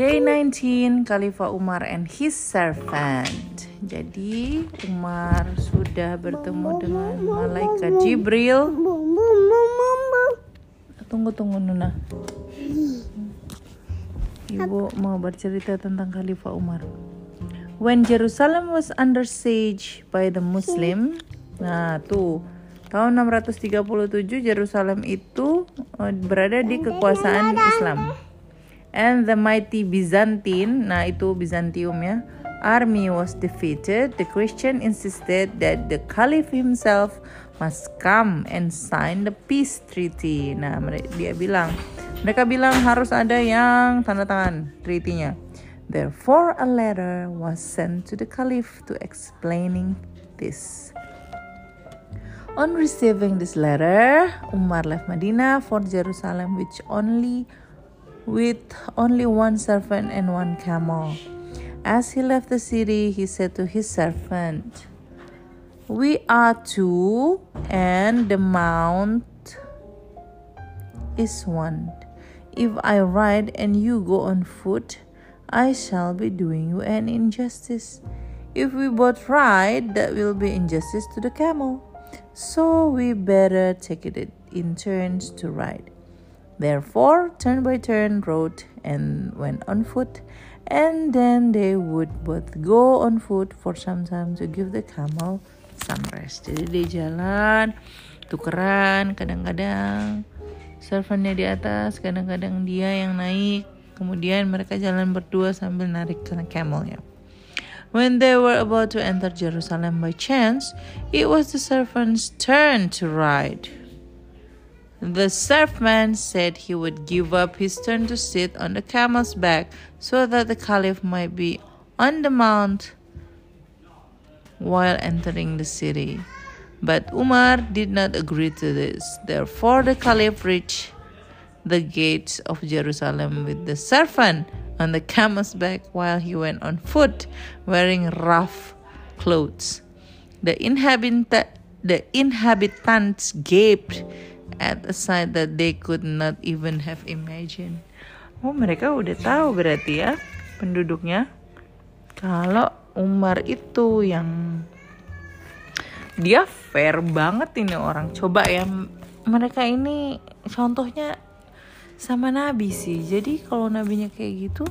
Day 19, Khalifah Umar and his servant. Jadi Umar sudah bertemu dengan malaikat Jibril. Tunggu tunggu Nuna. Ibu mau bercerita tentang Khalifah Umar. When Jerusalem was under siege by the Muslim, nah tuh tahun 637 Jerusalem itu eh, berada di kekuasaan Islam. And the mighty Byzantine, nah itu Byzantium ya, army was defeated. The Christian insisted that the Caliph himself must come and sign the peace treaty. Nah, dia bilang, mereka bilang harus ada yang tanda tangan treaty-nya. Therefore, a letter was sent to the Caliph to explaining this. On receiving this letter, Umar left Medina for Jerusalem, which only with only one servant and one camel. As he left the city, he said to his servant, We are two, and the mount is one. If I ride and you go on foot, I shall be doing you an injustice. If we both ride, that will be injustice to the camel. So we better take it in turns to ride. Therefore, turn by turn rode and went on foot, and then they would both go on foot for some time to give the camel some rest. Jadi dia jalan, tukeran, kadang-kadang servantnya di atas, kadang-kadang dia yang naik, kemudian mereka jalan berdua sambil narik camelnya. When they were about to enter Jerusalem by chance, it was the servant's turn to ride. The servant said he would give up his turn to sit on the camel's back so that the caliph might be on the mount while entering the city. But Umar did not agree to this. Therefore, the caliph reached the gates of Jerusalem with the servant on the camel's back while he went on foot, wearing rough clothes. The, inhabit- the inhabitants gaped at a sight that they could not even have imagined. Oh, mereka udah tahu berarti ya penduduknya kalau Umar itu yang dia fair banget ini orang. Coba ya mereka ini contohnya sama Nabi sih. Jadi kalau nabinya kayak gitu,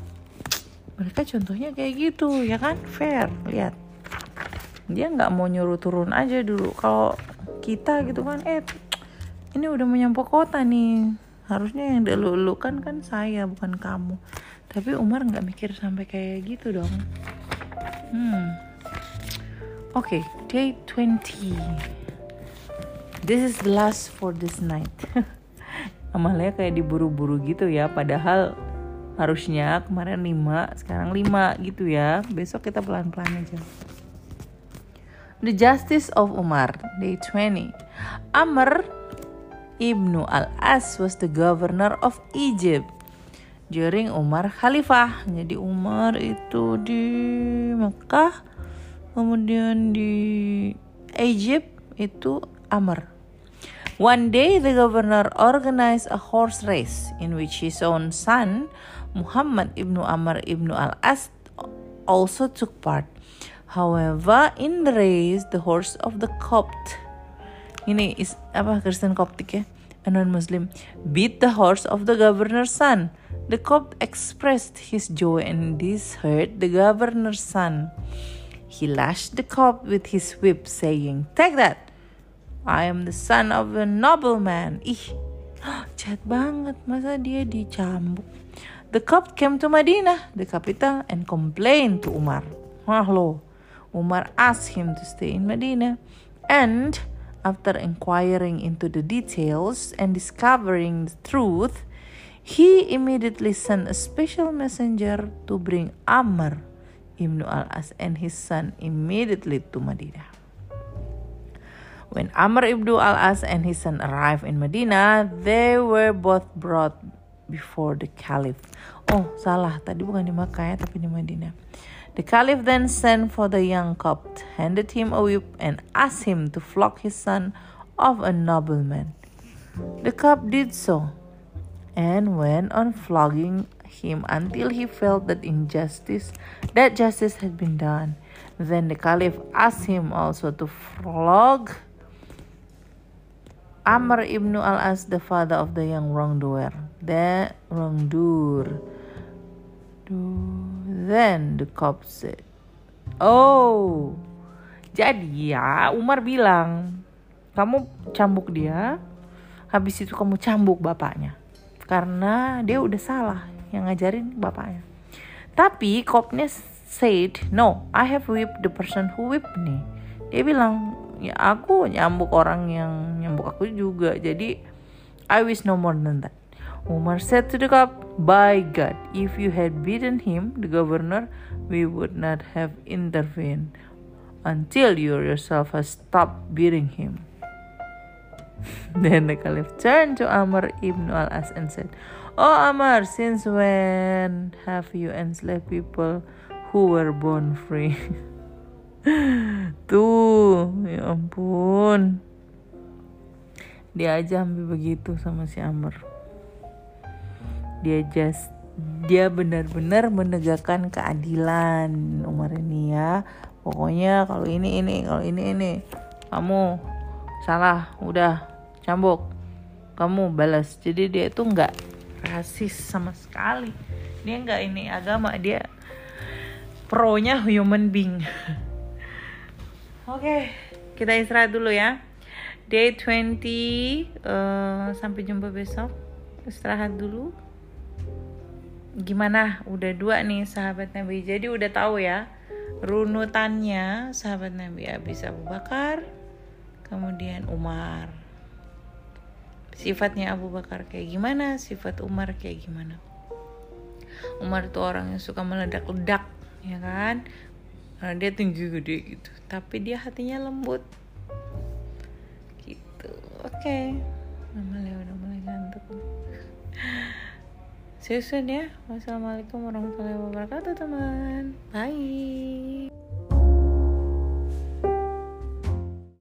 mereka contohnya kayak gitu ya kan fair. Lihat dia nggak mau nyuruh turun aja dulu. Kalau kita gitu kan, eh ini udah menyampai kota nih. Harusnya yang dilulukan kan saya bukan kamu. Tapi Umar nggak mikir sampai kayak gitu dong. Hmm. Oke okay, day 20 this is the last for this night. Amalia kayak diburu-buru gitu ya padahal harusnya kemarin 5 sekarang 5 gitu ya. Besok kita pelan-pelan aja. The Justice of Umar Day 20 Amr Ibnu al-As was the governor of Egypt during Umar Khalifah. Jadi Umar itu di Mekah, kemudian di Egypt itu Amr. One day the governor organized a horse race in which his own son Muhammad ibnu Amr ibnu al-As also took part. However, in the race, the horse of the Copt ini is apa Kristen Koptik ya non-Muslim beat the horse of the governor's son. The Copt expressed his joy and this hurt the governor's son. He lashed the Copt with his whip, saying, "Take that! I am the son of a nobleman." Ih, jahat banget masa dia dicambuk. The Copt came to Madinah, the capital, and complained to Umar. Wah lo, Umar asked him to stay in Medina, and after inquiring into the details and discovering the truth, he immediately sent a special messenger to bring Amr ibn al-As and his son immediately to Medina. When Amr ibn al-As and his son arrived in Medina, they were both brought before the Caliph. Oh, salah. Tadi bukan di Makkah ya, tapi di Madinah. The Caliph then sent for the young Copt, handed him a whip, and asked him to flog his son of a nobleman. The Copt did so, and went on flogging him until he felt that injustice that justice had been done. Then the Caliph asked him also to flog Amr ibn al-As, the father of the young wrongdoer, the wrongdoer. Then the cop said, Oh, jadi ya Umar bilang, kamu cambuk dia, habis itu kamu cambuk bapaknya. Karena dia udah salah yang ngajarin bapaknya. Tapi kopnya said, no, I have whipped the person who whipped me. Dia bilang, ya aku nyambuk orang yang nyambuk aku juga. Jadi, I wish no more than that. Umar said to the cop, By God, if you had beaten him, the governor, we would not have intervened until you yourself has stopped beating him. then the caliph turned to Amr ibn al-As and said, Oh Amr, since when have you enslaved people who were born free? Tuh, ya ampun. Dia aja hampir begitu sama si Amr dia just dia benar-benar menegakkan keadilan Umar ini ya. Pokoknya kalau ini ini kalau ini ini kamu salah udah cambuk. Kamu balas. Jadi dia itu nggak rasis sama sekali. Dia nggak ini agama dia pro-nya human being. Oke okay, kita istirahat dulu ya. Day 20 uh, eh, sampai jumpa besok. Istirahat dulu gimana? Udah dua nih sahabat Nabi. Jadi udah tahu ya runutannya sahabat Nabi Abis Abu Bakar kemudian Umar. Sifatnya Abu Bakar kayak gimana? Sifat Umar kayak gimana? Umar tuh orang yang suka meledak-ledak ya kan? Karena dia tinggi gede gitu. Tapi dia hatinya lembut. Gitu. Oke. Okay. See soon ya. Wassalamualaikum warahmatullahi wabarakatuh teman. Bye.